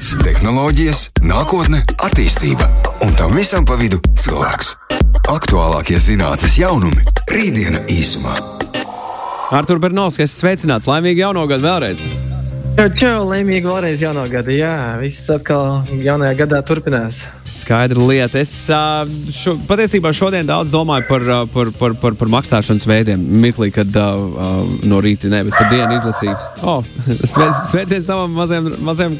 Internets, tehnoloģijas, nākotne, attīstība un tam visam pa vidu cilvēks. Aktuālākie zinātnīs jaunumi - rītdiena īsumā. Artur Bernovskis, sveicināts! Laimīgi jauno gadu vēlreiz! Čau, čau, laimīgi vēlreiz jauno gadu. Jā, viss atkal jaunajā gadā turpinās. Skaidra lieta. Es šo, patiesībā šodien daudz domāju par, par, par, par, par maksāšanas veidiem. Mirklī, kad uh, no rīta, ne, bet par dienu izlasīju. Oh, sveiciens savam mazajam, mazajam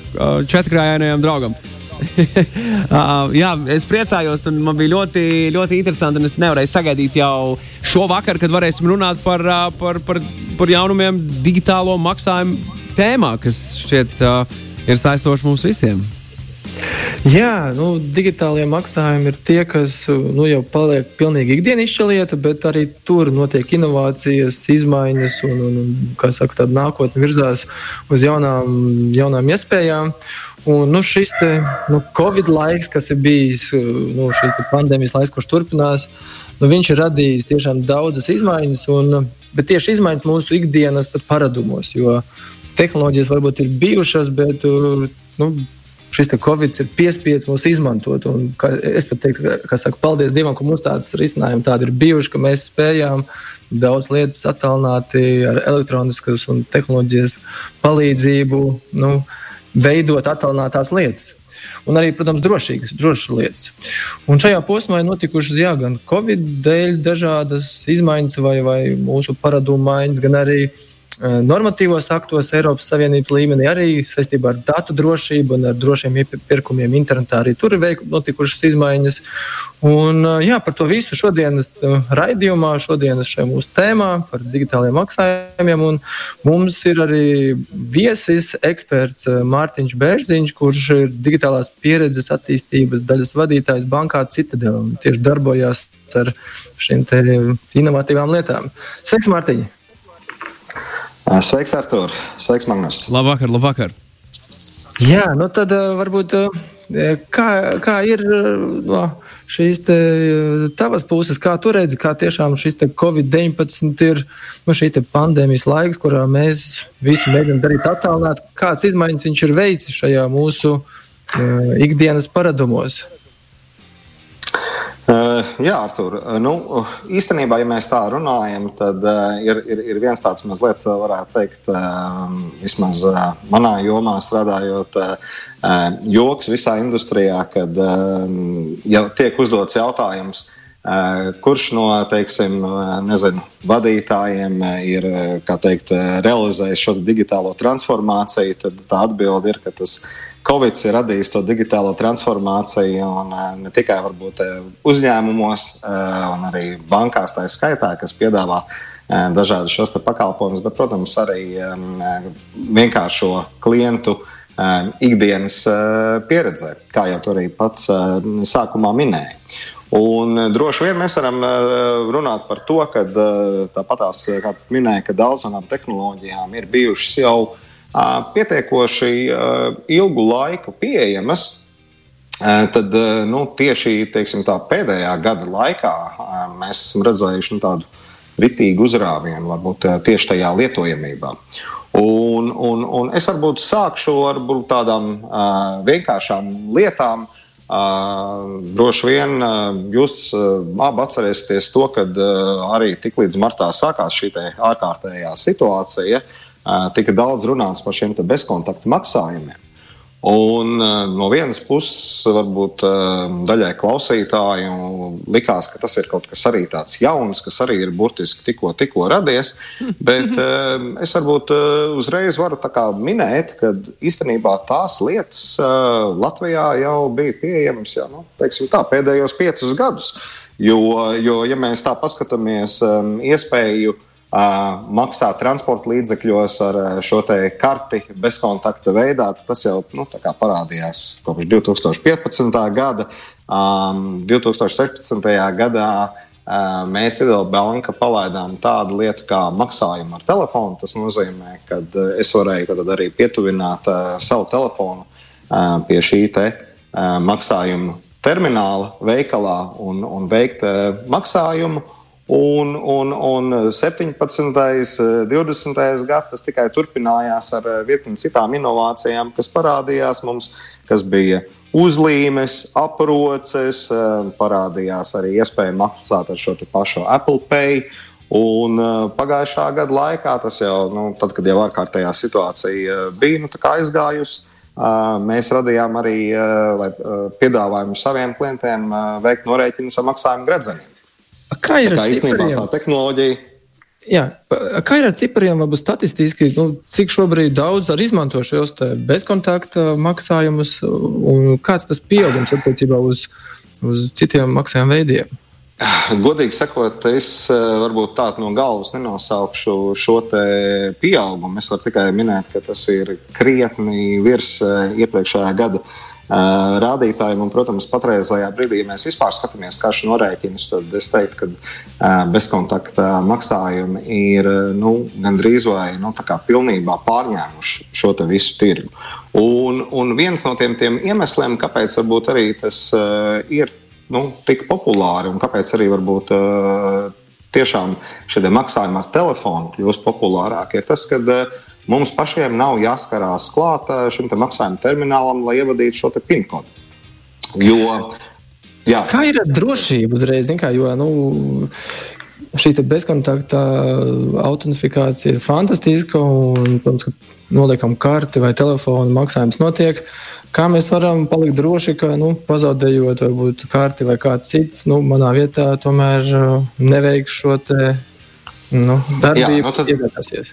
četrkrājainajam draugam. uh, jā, es priecājos, un man bija ļoti, ļoti interesanti. Es nevarēju sagaidīt jau šo vakaru, kad varēsim runāt par, par, par, par jaunumiem digitālo maksājumu tēmā, kas šķiet uh, ir saistoši mums visiem. Jā, nu, digitālie maksājumi ir tie, kas nu, jau paliek pilnīgi ikdienišķa lieta, bet arī tur notiek inovācijas, izmaiņas un, un, un saka, tāda nākotne virzās uz jaunām, jaunām iespējām. Un, nu, šis te, nu, Covid laiks, kas ir bijis, nu, šis pandēmijas laiks, kurš turpinās, nu, viņš ir radījis tiešām daudzas izmaiņas, un, bet tieši izmaiņas mūsu ikdienas paradumos. Jo tehnoloģijas varbūt ir bijušas, bet nu, šis Covid ir piespiedzis mūs izmantot. Un, es pat teiktu, ka, ka saku, paldies Dievam, ka mums tādas risinājumi tādi ir bijuši, ka mēs spējām daudz lietas attālināti ar elektroniskas un tehnoloģijas palīdzību nu, veidot attālinātās lietas. Un arī, protams, drošīgas, drošas lietas. Un šajā posmā ir notikušas jā, gan Covid dēļ dažādas izmaiņas vai, vai mūsu paradumu maiņas, gan arī uh, normatīvos aktos Eiropas Savienības līmenī, arī saistībā ar datu drošību un ar drošiem iepirkumiem internetā. Arī tur ir notikušas izmaiņas. Un, eh, jā, par to visu šodienas eh, raidījumā, šodienas šajā mūsu tēmā par digitālajiem maksājumiem. Un mums ir arī viesis eksperts Mārtiņš Bērziņš, kurš ir digitālās pieredzes attīstības daļas vadītājs bankā Citadel un tieši darbojās ar šīm inovatīvām lietām. Sveiks, Mārtiņ! Sveiks, Artur! Sveiks, Magnus! Labvakar, labvakar! Jā, nu tad varbūt kā, kā ir no šīs te, tavas puses, kā tu redzi, kā tiešām šis Covid-19 ir nu, šī pandēmijas laiks, kurā mēs visu mēģinām darīt attālināt. Kāds izmaiņas viņš ir veicis šajā mūsu uh, ikdienas paradumos? Uh, jā, Artur. Uh, nu, īstenībā, ja mēs tā runājam, tad uh, ir, ir, ir viens tāds mazliet, varētu teikt, vismaz manā jomā strādājot, joks visā industrijā, kad ja tiek uzdots jautājums, kurš no teiksim, nezinu, vadītājiem ir teikt, realizējis šo digitālo transformāciju, tad tā atbilde ir, ka tas ir Covid ir radījis to digitālo transformāciju un eh, ne tikai varbūt, eh, uzņēmumos, eh, un arī bankās, tā skaitā, kas piedāvā dažādus šos pakalpojumus, bet, protams, arī vienkāršo klientu ikdienas pieredzē, kā jau tur arī pats sākumā minēja. Un droši vien mēs varam runāt par to, ka tāpatās, kā minēja, ka daudzām tehnoloģijām ir bijušas jau pietiekoši ilgu laiku pieejamas, tad nu, tieši teiksim, pēdējā gada laikā mēs esam redzējuši nu, tādu ritīgu uzrāvienu, varbūt tieši tajā lietojamībā. Un, un, un es varbūt sākšu ar tādām uh, vienkāršām lietām. Uh, droši vien uh, jūs uh, abi atcerēsieties to, ka uh, arī tiklīdz martā sākās šī ārkārtējā situācija, uh, tika daudz runāts par šiem bezkontaktu maksājumiem. Un, no vienas puses, varbūt daļai klausītāju likās, ka tas ir kaut kas arī tāds jauns, kas arī ir burtiski tikko, tikko radies. Bet es varbūt uzreiz varu minēt, ka īstenībā tās lietas Latvijā jau bija pieejamas jau nu, tā, pēdējos piecus gadus. Jo, jo, ja mēs tā paskatāmies, iespēju maksāt transporta līdzekļos ar šo karti bezkontakta veidā, tas jau nu, parādījās kopš 2015. gada. Um, 2016. gadā uh, mēs Idēlbanka palaidām tādu lietu kā maksājumu ar telefonu. Tas nozīmē, ka es varēju arī pietuvināt uh, savu telefonu uh, pie šī te, maksājuma termināla veikalā un, un veikt maksājumu. Un, un, un 17. un 20. gads tas tikai turpinājās ar virkni citām inovācijām, kas parādījās mums, kas bija uzlīmes, aproces, parādījās arī iespēja maksāt ar šo pašu Apple Pay. Un pagājušā gada laikā, tas jau, nu, tad, kad jau ārkārtējā situācija bija nu, aizgājusi, mēs radījām arī piedāvājumu saviem klientiem veikt norēķinus ar maksājumu gredzeniem. Kā ir tā īstenībā tā tehnoloģija? Jā, kā ir ar cipariem, varbūt statistiski, nu, cik šobrīd daudz izmanto šos bezkontakta maksājumus, un kāds tas pieaugums attiecībā uz, uz citiem maksājuma veidiem? Godīgi sakot, es varbūt tādu no galvas nenosaukšu šo pieaugumu. Es varu tikai minēt, ka tas ir krietni virs iepriekšējā gada rādītājiem. Un, protams, patreizajā brīdī, ja mēs vispār skatāmies karšu norēķinus, tad es teiktu, ka bezkontakta maksājumi ir nu, gandrīz vai nu, pilnībā pārņēmuši šo visu tirgu. Un, un viens no tiem, tiem iemesliem, kāpēc arī tas uh, ir nu, tik populāri un kāpēc arī varbūt, uh, tiešām šie maksājumi ar telefonu kļūst populārāki, ir tas, ka uh, Mums pašiem nav jāskarās klāt šim te maksājuma terminālam, lai ievadītu šo PIN kodu. Jo, jā. Kā ir ar drošību uzreiz? Kā, jo, nu, šī bezkontakta autentifikācija ir fantastiska. Un, protams, ka noliekam karti vai telefonu maksājums notiek. Kā mēs varam palikt droši, ka nu, pazaudējot varbūt karti vai kāds cits, nu, manā vietā tomēr neveiks šo te, nu, darbību, Jā, nu tad... iegādāsies?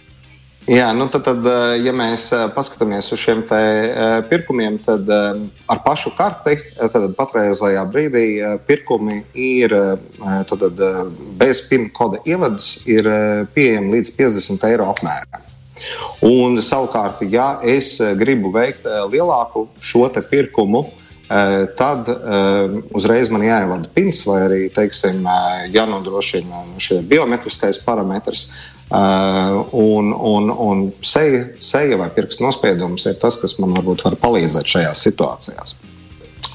Jā, nu tad, tad, eh, ja mēs eh, paskatāmies uz šiem eh, pirkumiem, tad ar pašu karti tad patreizajā brīdī pirkumi ir tad, bez PIN koda ievadas ir pieejami līdz 50 eiro apmērā. Un, savukārt, ja es gribu veikt lielāku šo pirkumu, tad uzreiz man jāievada pins vai arī teiksim, jānodrošina šis biometriskais parametrs. Un, un, un seja, seja vai pirkstu nospiedums ir tas, kas man varbūt var palīdzēt šajās situācijās.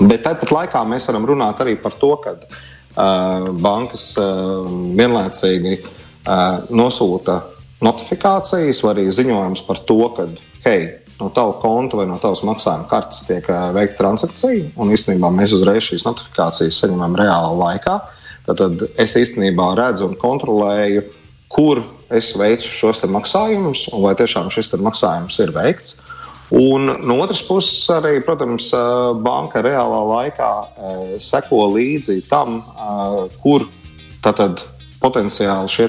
Bet tāpat laikā mēs varam runāt arī par to, ka bankas vienlaicīgi nosūta notifikācijas vai arī ziņojums par to, ka hei, no tava konta vai no tavas maksājuma kartes tiek uh, veikta transakcija. Un īstenībā mēs uzreiz šīs notifikācijas saņemam reālā laikā. Tad es īstenībā redzu un kontrolēju, kur es veicu šos maksājumus, un vai tiešām šis maksājums ir veikts. Un no otras puses, arī, protams, banka reālā laikā seko līdzi tam, kur tad potenciāli šie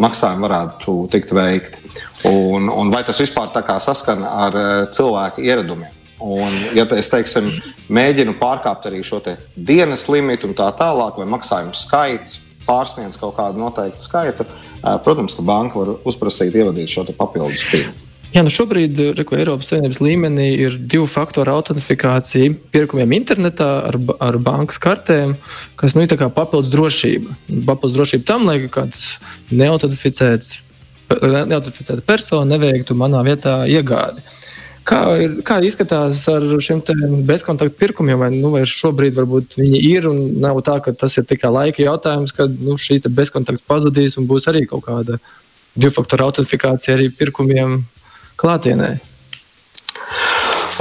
maksājumi varētu tikt veikti. Un, un vai tas vispār saskan ar cilvēku ieradumiem. Un, ja es teiksim, mēģinu pārkāpt arī šo dienas limitu un tā tālāk, vai maksājumu skaits pārsniedz kaut kādu noteiktu skaitu, Protams, ka banka var uzprasīt, ievadīt šo papildus pieeju. Jā, nu šobrīd reko, Eiropas Savienības līmenī ir divu faktoru autentifikācija pirkumiem internetā ar, ar bankas kartēm, kas nu, ir papildus drošība. Papildus drošība tam, lai kāds neautentificēts, neautentificēta persona neveiktu manā vietā iegādi. Kā, ir, kā izskatās ar šiem bezkontaktu pirkumiem? Vai, nu, vai šobrīd viņi ir un nav tā, ka tas ir tikai laika jautājums, kad nu, šī bezkontakts pazudīs un būs arī kaut kāda divu faktoru autentifikācija arī pirkumiem klātienē?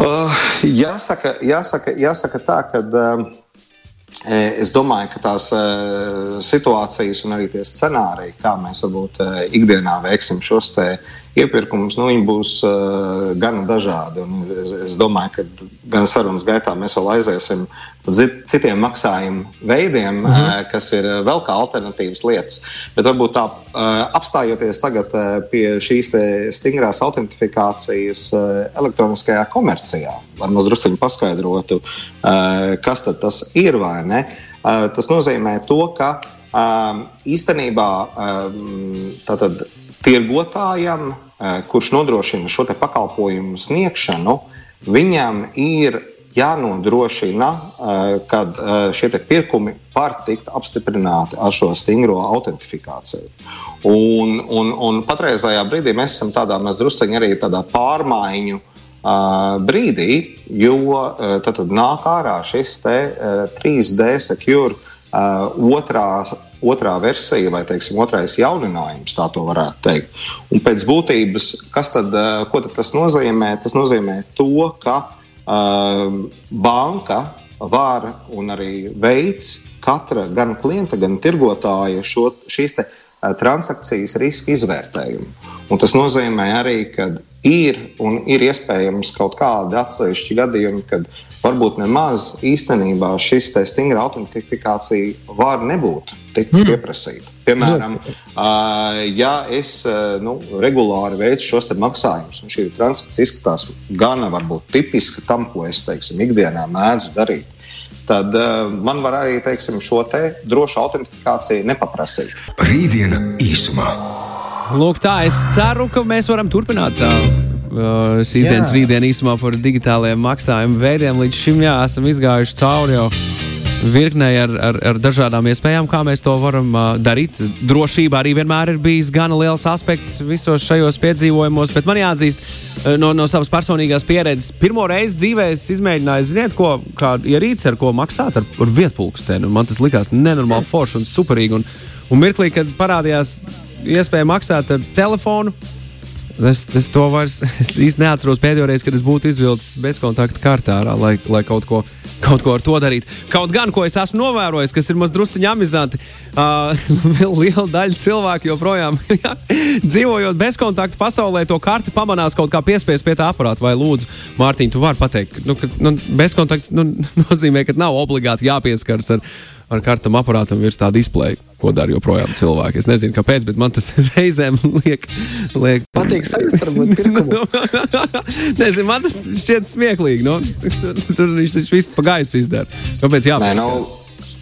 Uh, jāsaka, jāsaka, jāsaka tā, ka. Uh, Es domāju, ka tās uh, situācijas un arī tie scenāriji, kā mēs varbūt uh, ikdienā veiksim šos te, uh, iepirkumus, nu, viņi būs uh, gan dažādi. Un es, es domāju, ka gan sarunas gaitā mēs vēl aiziesim citiem maksājumu veidiem, mm -hmm. uh, kas ir vēl kā alternatīvas lietas. Bet varbūt tā uh, apstājoties tagad uh, pie šīs stingrās autentifikācijas uh, elektroniskajā komercijā, mēs druskuļi paskaidrotu, uh, kas tas ir vai ne. Uh, tas nozīmē to, ka uh, īstenībā uh, tātad tirgotājam, eh, kurš nodrošina šo pakalpojumu sniegšanu, viņam ir jānodrošina, eh, ka eh, šie pirkumi var tikt apstiprināti ar šo stingro autentifikāciju. Un, un, un patreizajā brīdī mēs esam tādā druskuļi arī tādā pārmaiņu brīdī, jo tad, tad nāk ārā šis te, uh, 3D secure otrā otrā versija vai teiksim, otrais jauninājums, tā to varētu teikt. Un pēc būtības, tad, ko tad tas nozīmē? Tas nozīmē to, ka uh, banka var un arī veids katra gan klienta, gan tirgotāja šo, šīs te, uh, transakcijas riska izvērtējumu. Un tas nozīmē arī, ka ir un ir iespējams kaut kādi atsevišķi gadījumi, kad varbūt nemaz īstenībā šis stingra autentifikācija var nebūt tik mm. pieprasīta. Piemēram, ja es nu, regulāri veicu šos maksājumus, un šī transakcija izskatās gana varbūt tipiska tam, ko es teiksim, ikdienā mēdzu darīt, tad uh, man var arī teiksim, šo te drošu autentifikāciju nepaprasīt. Rītdiena īsumā. Lūk, tā es ceru, ka mēs varam turpināt. Tā. Uh, šīs jā. dienas rītdienā īsumā par digitālajiem maksājumu veidiem. Līdz šim jā, esam izgājuši cauri jau virknei ar, ar, ar dažādām iespējām, kā mēs to varam uh, darīt. Drošība arī vienmēr ir bijis gana liels aspekts visos šajos piedzīvojumos, bet man jāatzīst uh, no, no savas personīgās pieredzes. Pirmo reizi dzīvē es izmēģināju, ziniet, ko, ierīci, ar ko maksāt ar, ar vietpulksteni. Man tas likās nenormāli forši un superīgi. Un, un mirklī, kad parādījās iespēja maksāt ar telefonu. Es, es to vairs es īsti neatceros pēdējo reizi, kad es būtu izvilcis bezkontakta kartā, lai, lai kaut, ko, kaut ko ar to darītu. Kaut gan, ko es esmu novērojis, kas ir mazliet amizanti, uh, liela daļa cilvēku joprojām dzīvojot bezkontakta pasaulē, to karti pamanās kaut kā piespiest pie tā aparāta. Vai lūdzu, Mārtiņ, tu vari pateikt, nu, ka nu, bezkontakts nu, nozīmē, ka nav obligāti jāpieskaras ar, ar kartam aparātam virs tā displeja ko dara joprojām cilvēki. Es nezinu, kāpēc, bet man tas reizēm liek. liek... Patīk sajust, varbūt pirkumu. nezinu, man tas šķiet smieklīgi. No? Tur viņš taču visu pa gaisu izdara. Kāpēc jāpēc? Nu,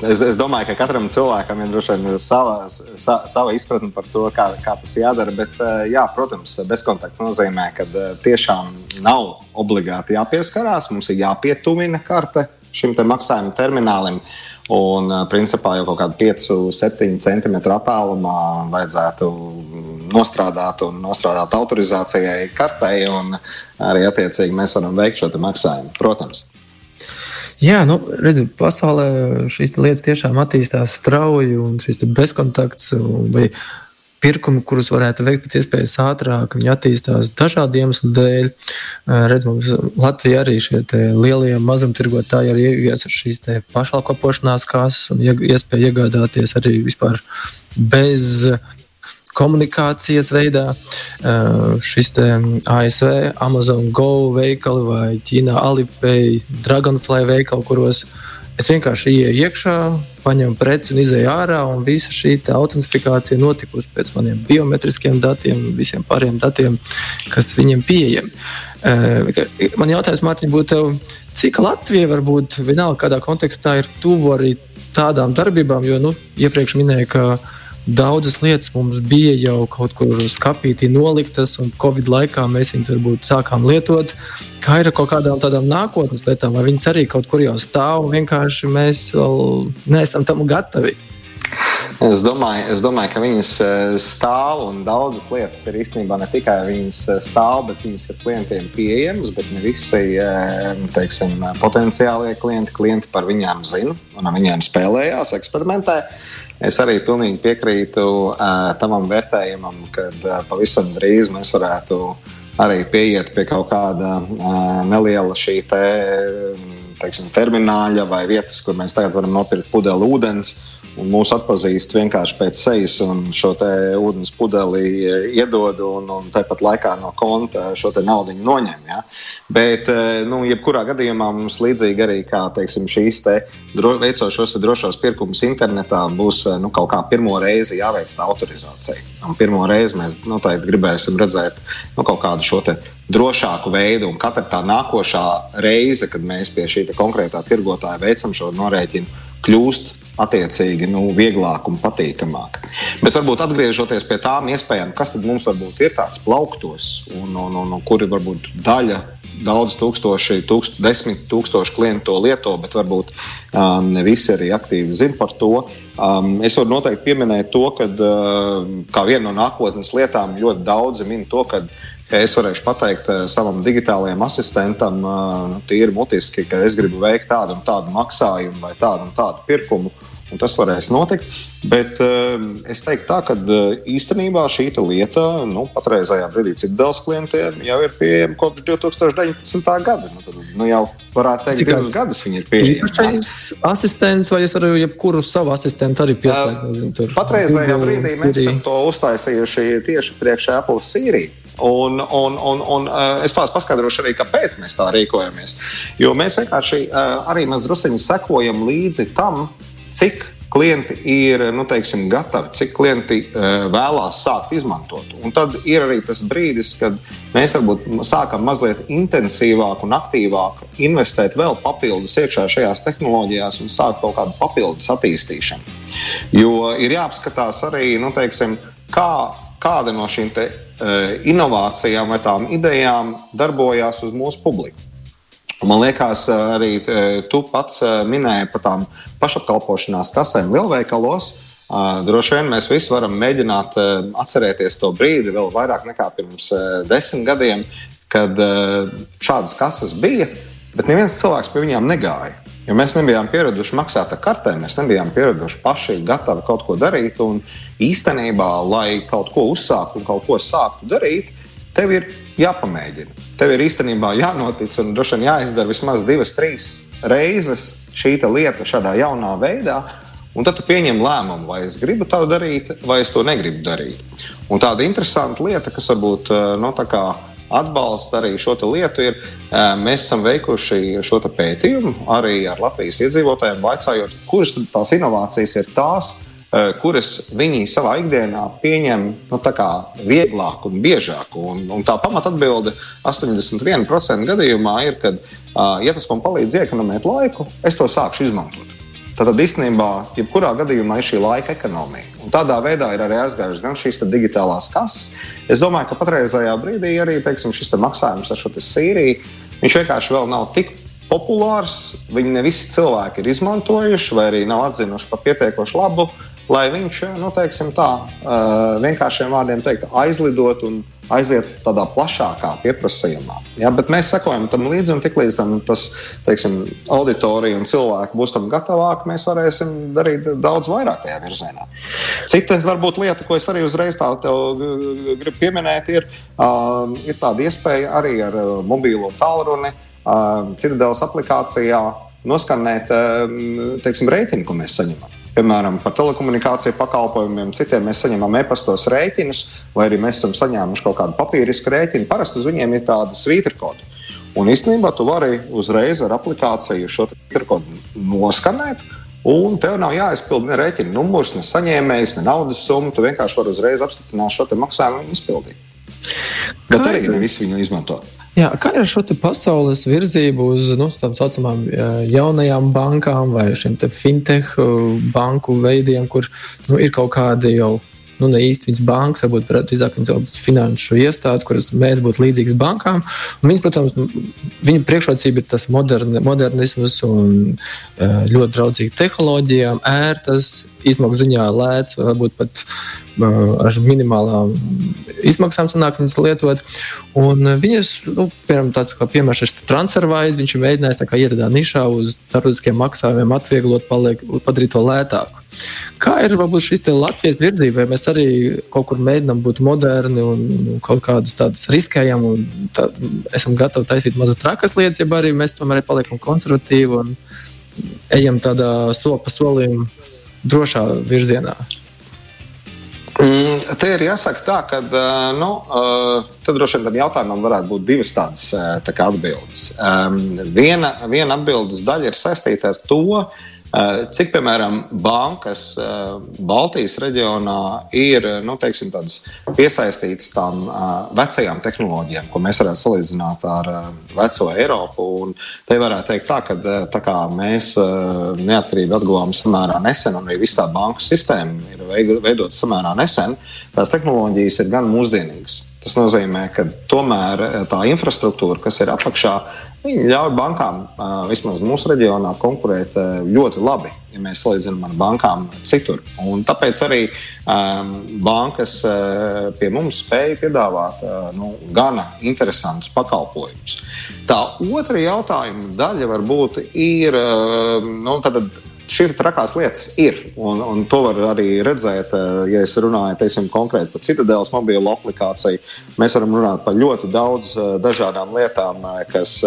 es, es domāju, ka katram cilvēkam ir droši vien sava, sa, sava izpratne par to, kā, kā tas jādara. Bet, eh, jā, protams, bezkontakts nozīmē, ka eh, tiešām nav obligāti jāpieskarās. Mums ir jāpietuvina karte šim te maksājuma terminālim. Un, principā, jau kaut kādā 5-7 cm attālumā vajadzētu nostrādāt un nostrādāt autorizācijai kartei, un arī attiecīgi mēs varam veikt šo maksājumu. Protams. Jā, nu, redziet, pasaulē šīs lietas tiešām attīstās strauji, un šis bezkontakts vai pirkumi, kurus varētu veikt pēc iespējas ātrāk, viņi attīstās dažādu iemeslu dēļ. Redz, mums Latvija arī šie lielie mazumtirgotāji arī ieviesa šīs pašalkalpošanās kases un iespēja iegādāties arī vispār bez komunikācijas veidā. Šis ASV, Amazon Go veikali vai Ķīnā Alipay, Dragonfly veikali, kuros es vienkārši ieeju iekšā, paņem preci un izēju ārā, un visa šī autentifikācija notikusi pēc maniem biometriskiem datiem, visiem pārējiem datiem, kas viņiem pieejami. Man jautājums, Mārtiņ, būtu, cik Latvija varbūt vienalga kādā kontekstā ir tuvu arī tādām darbībām, jo nu, iepriekš minēju, ka Daudzas lietas mums bija jau kaut kur skapītī noliktas, un Covid laikā mēs viņus varbūt sākām lietot. Kā ir ar kaut kādām tādām nākotnes lietām, vai viņas arī kaut kur jau stāv, un vienkārši mēs vēl neesam tam gatavi. Es domāju, es domāju, ka viņas eh, stāv un daudzas lietas ir īstenībā ne tikai viņas eh, stāv, bet viņas ir klientiem pieejamas. Bet ne visi eh, teiksim, potenciālie klienti, klienti par viņiem zina un ar viņiem spēlējās, eksperimentē. Es arī pilnīgi piekrītu uh, tam vērtējumam, ka uh, pavisam drīz mēs varētu arī pieiet pie kaut kāda uh, neliela šī te, teiksim, termināļa vai vietas, kur mēs tagad varam nopirkt pudeli ūdens un mūs atpazīst vienkārši pēc sejas un šo ūdens pudeli iedod un, un tāpat laikā no konta šo naudu noņem. Ja? Bet, eh, nu, jebkurā gadījumā mums līdzīgi arī kā teiksim, šīs te dro, veicot šos drošos pirkumus internetā, būs eh, nu, kaut kā pirmo reizi jāveic tā autorizācija. Un pirmo reizi mēs noteikti gribēsim redzēt nu, kaut kādu šo drošāku veidu, un katra tā nākošā reize, kad mēs pie šī konkrētā tirgotāja veicam šo norēķinu, kļūst attiecīgi nu, vieglāk un patīkamāk. Bet varbūt atgriežoties pie tām iespējām, kas mums varbūt ir tāds plauktos, un, un, un, un kuri varbūt daļa. Daudz tūkstoši, tūkst, desmit tūkstoši klientu to lieto, bet varbūt um, ne visi arī aktīvi zina par to. Um, es varu noteikti pieminēt to, ka uh, kā vienu no nākotnes lietām ļoti daudzi min to, ka es varēšu pateikt uh, savam digitālajam asistentam, uh, tīri mutiski, ka es gribu veikt tādu un tādu maksājumu vai tādu un tādu pirkumu tas varēs notikt. Bet uh, es teiktu, tā, ka uh, īstenībā šī lieta nu, patreizajā brīdī Citadels klientiem jau ir pieejama kopš 2019. gada. Nu, tad, nu, jau varētu teikt, ka divus gadus viņi ir pieejami. Asistents vai es varu jebkuru savu asistentu arī pieslēgt? Uh, patreizajā brīdī mēs esam to uztaisījuši tieši priekš Apple Siri. Un, un, un, un uh, es tās paskaidrošu arī, kāpēc mēs tā rīkojamies. Jo mēs vienkārši uh, arī druskuļi sekojam līdzi tam, cik klienti ir nu, teiksim, gatavi, cik klienti uh, vēlās sākt izmantot. Un tad ir arī tas brīdis, kad mēs varbūt sākam mazliet intensīvāk un aktīvāk investēt vēl papildus iekšā šajās tehnoloģijās un sākt kaut kādu papildus attīstīšanu. Jo ir jāapskatās arī, nu, teiksim, kā, kāda no šīm te, uh, inovācijām vai tām idejām darbojās uz mūsu publiku. Man liekas, arī tu pats minēji par tām pašapkalpošanās kasēm lielveikalos. Droši vien mēs visi varam mēģināt atcerēties to brīdi, vēl vairāk nekā pirms desmit gadiem, kad šādas kases bija, bet neviens cilvēks pie viņām negāja. Jo mēs nebijām pieraduši maksāt ar kartēm, mēs nebijām pieraduši paši gatavi kaut ko darīt. Un īstenībā, lai kaut ko uzsāktu un kaut ko sāktu darīt, tev ir jāpamēģina. Tev ir īstenībā jānotic un droši vien jāizdara vismaz divas, trīs reizes šī lieta šādā jaunā veidā. Un tad tu pieņem lēmumu, vai es gribu to darīt, vai es to negribu darīt. Un tāda interesanta lieta, kas varbūt eh, no, nu, atbalsta arī šo lietu, ir, eh, mēs esam veikuši šo pētījumu arī ar Latvijas iedzīvotājiem, vaicājot, kuras tās inovācijas ir tās, kuras viņi savā ikdienā pieņem nu, vieglāk un biežāk. Un, un tā pamatatbilde 81% gadījumā ir, ka, ja tas man palīdz iekonomēt laiku, es to sākšu izmantot. Tad īstenībā, jebkurā gadījumā, ir šī laika ekonomija. Un tādā veidā ir arī aizgājušas gan šīs digitālās kases. Es domāju, ka patreizajā brīdī arī teiksim, šis te maksājums ar šo sīriju, vienkārši vēl nav tik populārs. Viņi ne visi cilvēki ir izmantojuši vai arī nav atzinuši par pietiekoši labu. Uh, lai viņš, nu, teiksim, tā vienkāršiem vārdiem teikt, aizlidot un aiziet tādā plašākā pieprasījumā. Ja, bet mēs sekojam tam līdzi, un tiklīdz tam tas, teiksim, auditorija un cilvēki būs tam gatavāki, mēs varēsim darīt daudz vairāk tajā virzienā. Cita varbūt lieta, ko es arī uzreiz tādu gribu pieminēt, ir, uh, ir tāda iespēja arī ar uh, mobīlo tālruni, uh, Citadelas aplikācijā noskanēt teiksim, rēķinu, ko mēs saņemam. Piemēram, par telekomunikāciju pakalpojumiem, citiem mēs saņemam e-pastos rēķinus, vai arī mēs esam saņēmuši kaut kādu papīrisku rēķinu. Parasti uz viņiem ir tāda svītrkoda. Un īstenībā tu vari uzreiz ar aplikāciju šo svītrkodu noskanēt. Un tev nav jāizpild ne rēķina numurs, ne saņēmējs, ne naudas summa. Tu vienkārši vari uzreiz apstiprināt šo maksājumu un izpildīt. Bet arī ne visi viņu izmanto. Jā, kā ar šo pasaules virzību uz nu, tā saucamām jaunajām bankām vai šiem fintech banku veidiem, kur nu, ir kaut kādi jau nu, ne īsti viņas bankas, varbūt drīzāk viņas būtu finanšu iestādes, kuras mēs būtu līdzīgas bankām. Un viņi, protams, nu, viņu priekšrocība ir tas moderni, modernisms un ļoti draudzīga tehnoloģijām, ērtas, izmaksu ziņā lēts, varbūt pat uh, ar minimālām izmaksām sanāk viņas lietot. Un viņas, nu, piemēram, tāds kā piemērs ir transfervais, viņš ir mēģinājis iet tādā nišā uz starptautiskiem maksājumiem, atvieglot, paliek, padarīt to lētāku. Kā ir varbūt šis Latvijas virzība, vai mēs arī kaut kur mēģinām būt moderni un, un kaut kādas tādas riskējam, un tā, esam gatavi taisīt mazas trakas lietas, ja arī mēs tomēr paliekam konservatīvi un ejam tādā soli pa solim drošā virzienā? Mm, te ir jāsaka tā, ka nu, tad droši vien tam jautājumam varētu būt divas tādas tā atbildes. Viena, viena atbildes daļa ir saistīta ar to, cik, piemēram, bankas eh, Baltijas reģionā ir nu, teiksim, piesaistītas tām eh, vecajām tehnoloģijām, ko mēs varētu salīdzināt ar veco Eiropu? Un te varētu teikt, tā, ka tā kā mēs neatkarību atguvām samērā nesen, un arī viss tā banku sistēma ir veidota samērā nesen, tās tehnoloģijas ir gan mūsdienīgas. Tas nozīmē, ka tomēr tā infrastruktūra, kas ir apakšā, Viņi ļauj bankām, vismaz mūsu reģionā, konkurēt ļoti labi, ja mēs salīdzinām ar bankām citur. Un tāpēc arī um, bankas pie mums spēja piedāvāt nu, gana interesantus pakalpojumus. Tā otra jautājuma daļa varbūt ir nu, šīs trakās lietas ir. Un, un to var arī redzēt, eh, ja es runāju teiksim, konkrēti par Citadēlas mobilo aplikāciju. Mēs varam runāt par ļoti daudz eh, dažādām lietām, eh, kas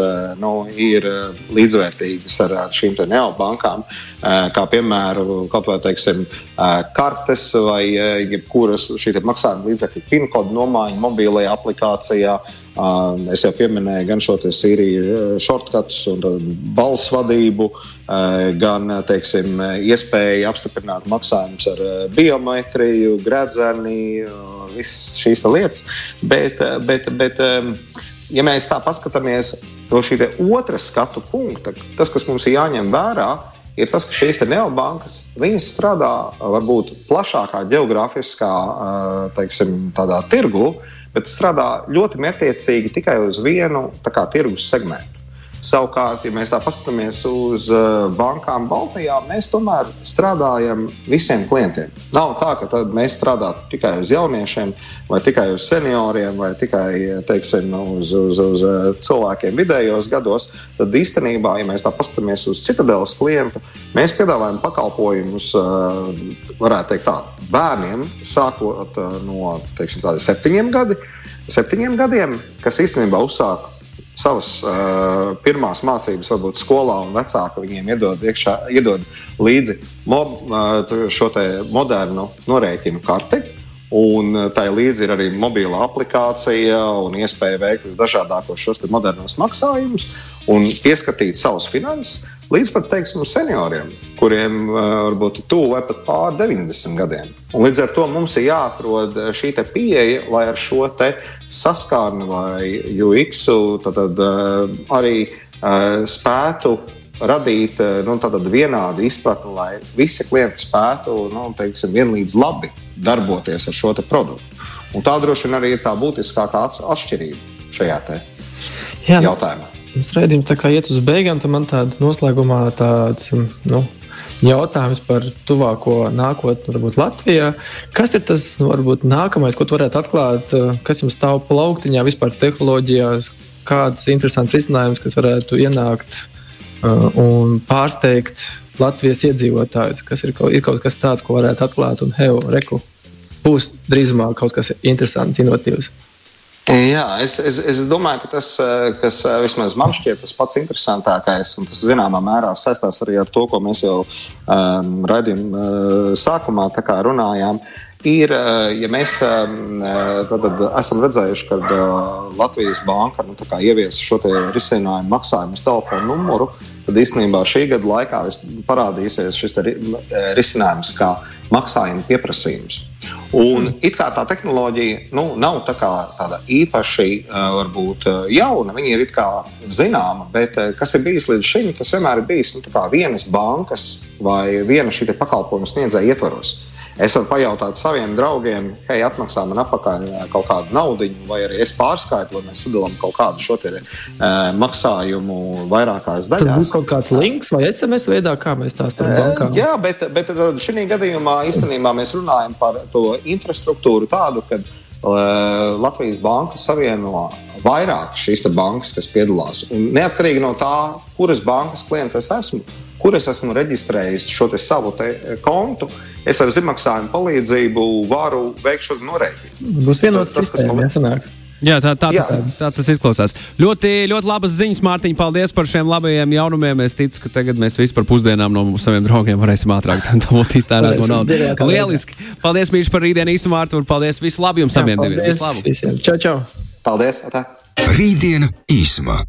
nu, ir līdzvērtīgas ar šīm neobankām. Kā piemēram, kaut vai teiksim, kartes vai jebkuras šī maksājuma līdzekļu PIN kodu nomaiņa mobilajā aplikācijā. Es jau pieminēju gan šo sīriju shortcuts un balss vadību. Eh, gan eh, teiksim, iespēja apstiprināt maksājumus ar eh, biometriju, gradzeni, visas šīs lietas. Bet, bet, bet, ja mēs tā paskatāmies no šī otra skatu punkta, tas, kas mums ir jāņem vērā, ir tas, ka šīs neobankas strādā varbūt plašākā geogrāfiskā teiksim, tirgu, bet strādā ļoti mērķiecīgi tikai uz vienu kā, tirgus segmentu. Savukārt, ja mēs tā paskatāmies uz eh, bankām Baltijā, mēs tomēr strādājam visiem klientiem. Nav tā, ka mēs strādājam tikai uz jauniešiem, vai tikai uz senioriem, vai tikai teiksim, uz, uz, uz eh, cilvēkiem vidējos gados. Tad īstenībā, ja mēs tā paskatāmies uz citadeles klientu, mēs piedāvājam pakalpojumus, eh, varētu teikt, tā, bērniem, sākot no teiksim, septiņiem, gadi, septiņiem gadiem, kas īstenībā uzsāk savas uh, pirmās mācības, varbūt skolā, un vecāki viņiem iedod, iekšā, iedod līdzi mob, uh, šo modernu norēķinu karti. Un tā līdzi ir arī mobila aplikācija un iespēja veikt visdažādākos šos modernos maksājumus un ieskatīt savus finanses līdz pat teiksim, senioriem, kuriem uh, varbūt ir tuvu vai pat pār 90 gadiem. Un līdz ar to mums ir jāatrod šī pieeja, lai ar šo saskārni vai UX tad, tad, uh, arī spētu radīt nu, vienādu izpratni, lai visi klienti spētu nu, teiksim, vienlīdz labi darboties ar šo produktu. Un tā droši vien arī ir tā būtiskākā atšķirība šajā Jā, nu, jautājumā. Mums raidījums tā kā iet uz beigām, tad man tāds noslēgumā tāds. Nu, Jautājums par tuvāko nākotni, varbūt Latvijā. Kas ir tas varbūt, nākamais, ko varētu atklāt, kas jums stāv plauktiņā vispār tehnoloģijās, kāds interesants risinājums, kas varētu ienākt uh, un pārsteigt Latvijas iedzīvotājus? Kas ir, ir kaut kas tāds, ko varētu atklāt un heo, reku, būs drīzumā kaut kas interesants, inovatīvs. Jā, es, es, es domāju, ka tas, eh, kas eh, vismaz man šķiet tas pats interesantākais, un tas zināmā mērā saistās arī ar to, ko mēs jau um, raidījuma uh, sākumā runājām. Ir, ja mēs tad, tad esam redzējuši, ka Latvijas banka nu, ievies šo risinājumu maksājumu uz telefona numuru, tad īstenībā šī gada laikā parādīsies šis risinājums kā maksājuma pieprasījums. Un it kā tā tehnoloģija nu, nav tā tāda īpaši varbūt, jauna, viņa ir zināma, bet kas ir bijis līdz šim, tas vienmēr ir bijis nu, vienas bankas vai viena šī pakalpojumu sniedzēja ietvaros. Es varu pajautāt saviem draugiem, hei, atmaksā man atpakaļ kaut kādu naudu, vai arī es pārskaitu, vai mēs sadalām kaut kādu šo te, uh, maksājumu vairākās daļās. Tas būs kaut kāds links vai SMS veidā, kā mēs tās strādājam. Jā, bet, bet šī gadījumā īstenībā mēs runājam par to infrastruktūru tādu, ka uh, Latvijas banka savieno vairāk šīs bankas, kas piedalās. Un neatkarīgi no tā, kuras bankas klients es esmu, kur es esmu reģistrējis šo savu kontu, es ar ziemaksājumu palīdzību varu veikt šo norēķinu. Būs vienots sistēma, jāsanāk. Jā, tā, tā, Jā. Tas, tā tas izklausās. Ļoti, ļoti labas ziņas, Mārtiņ. Paldies par šiem labajiem jaunumiem. Es ticu, ka tagad mēs visi par pusdienām no saviem draugiem varēsim ātrāk dabūt iztērēt to naudu. Lieliski! Paldies, Mīļš, par rītdienu īsumā, Artur. Paldies! Visu labu jums abiem. Čau, čau! Paldies! Tā. Rītdiena īsumā.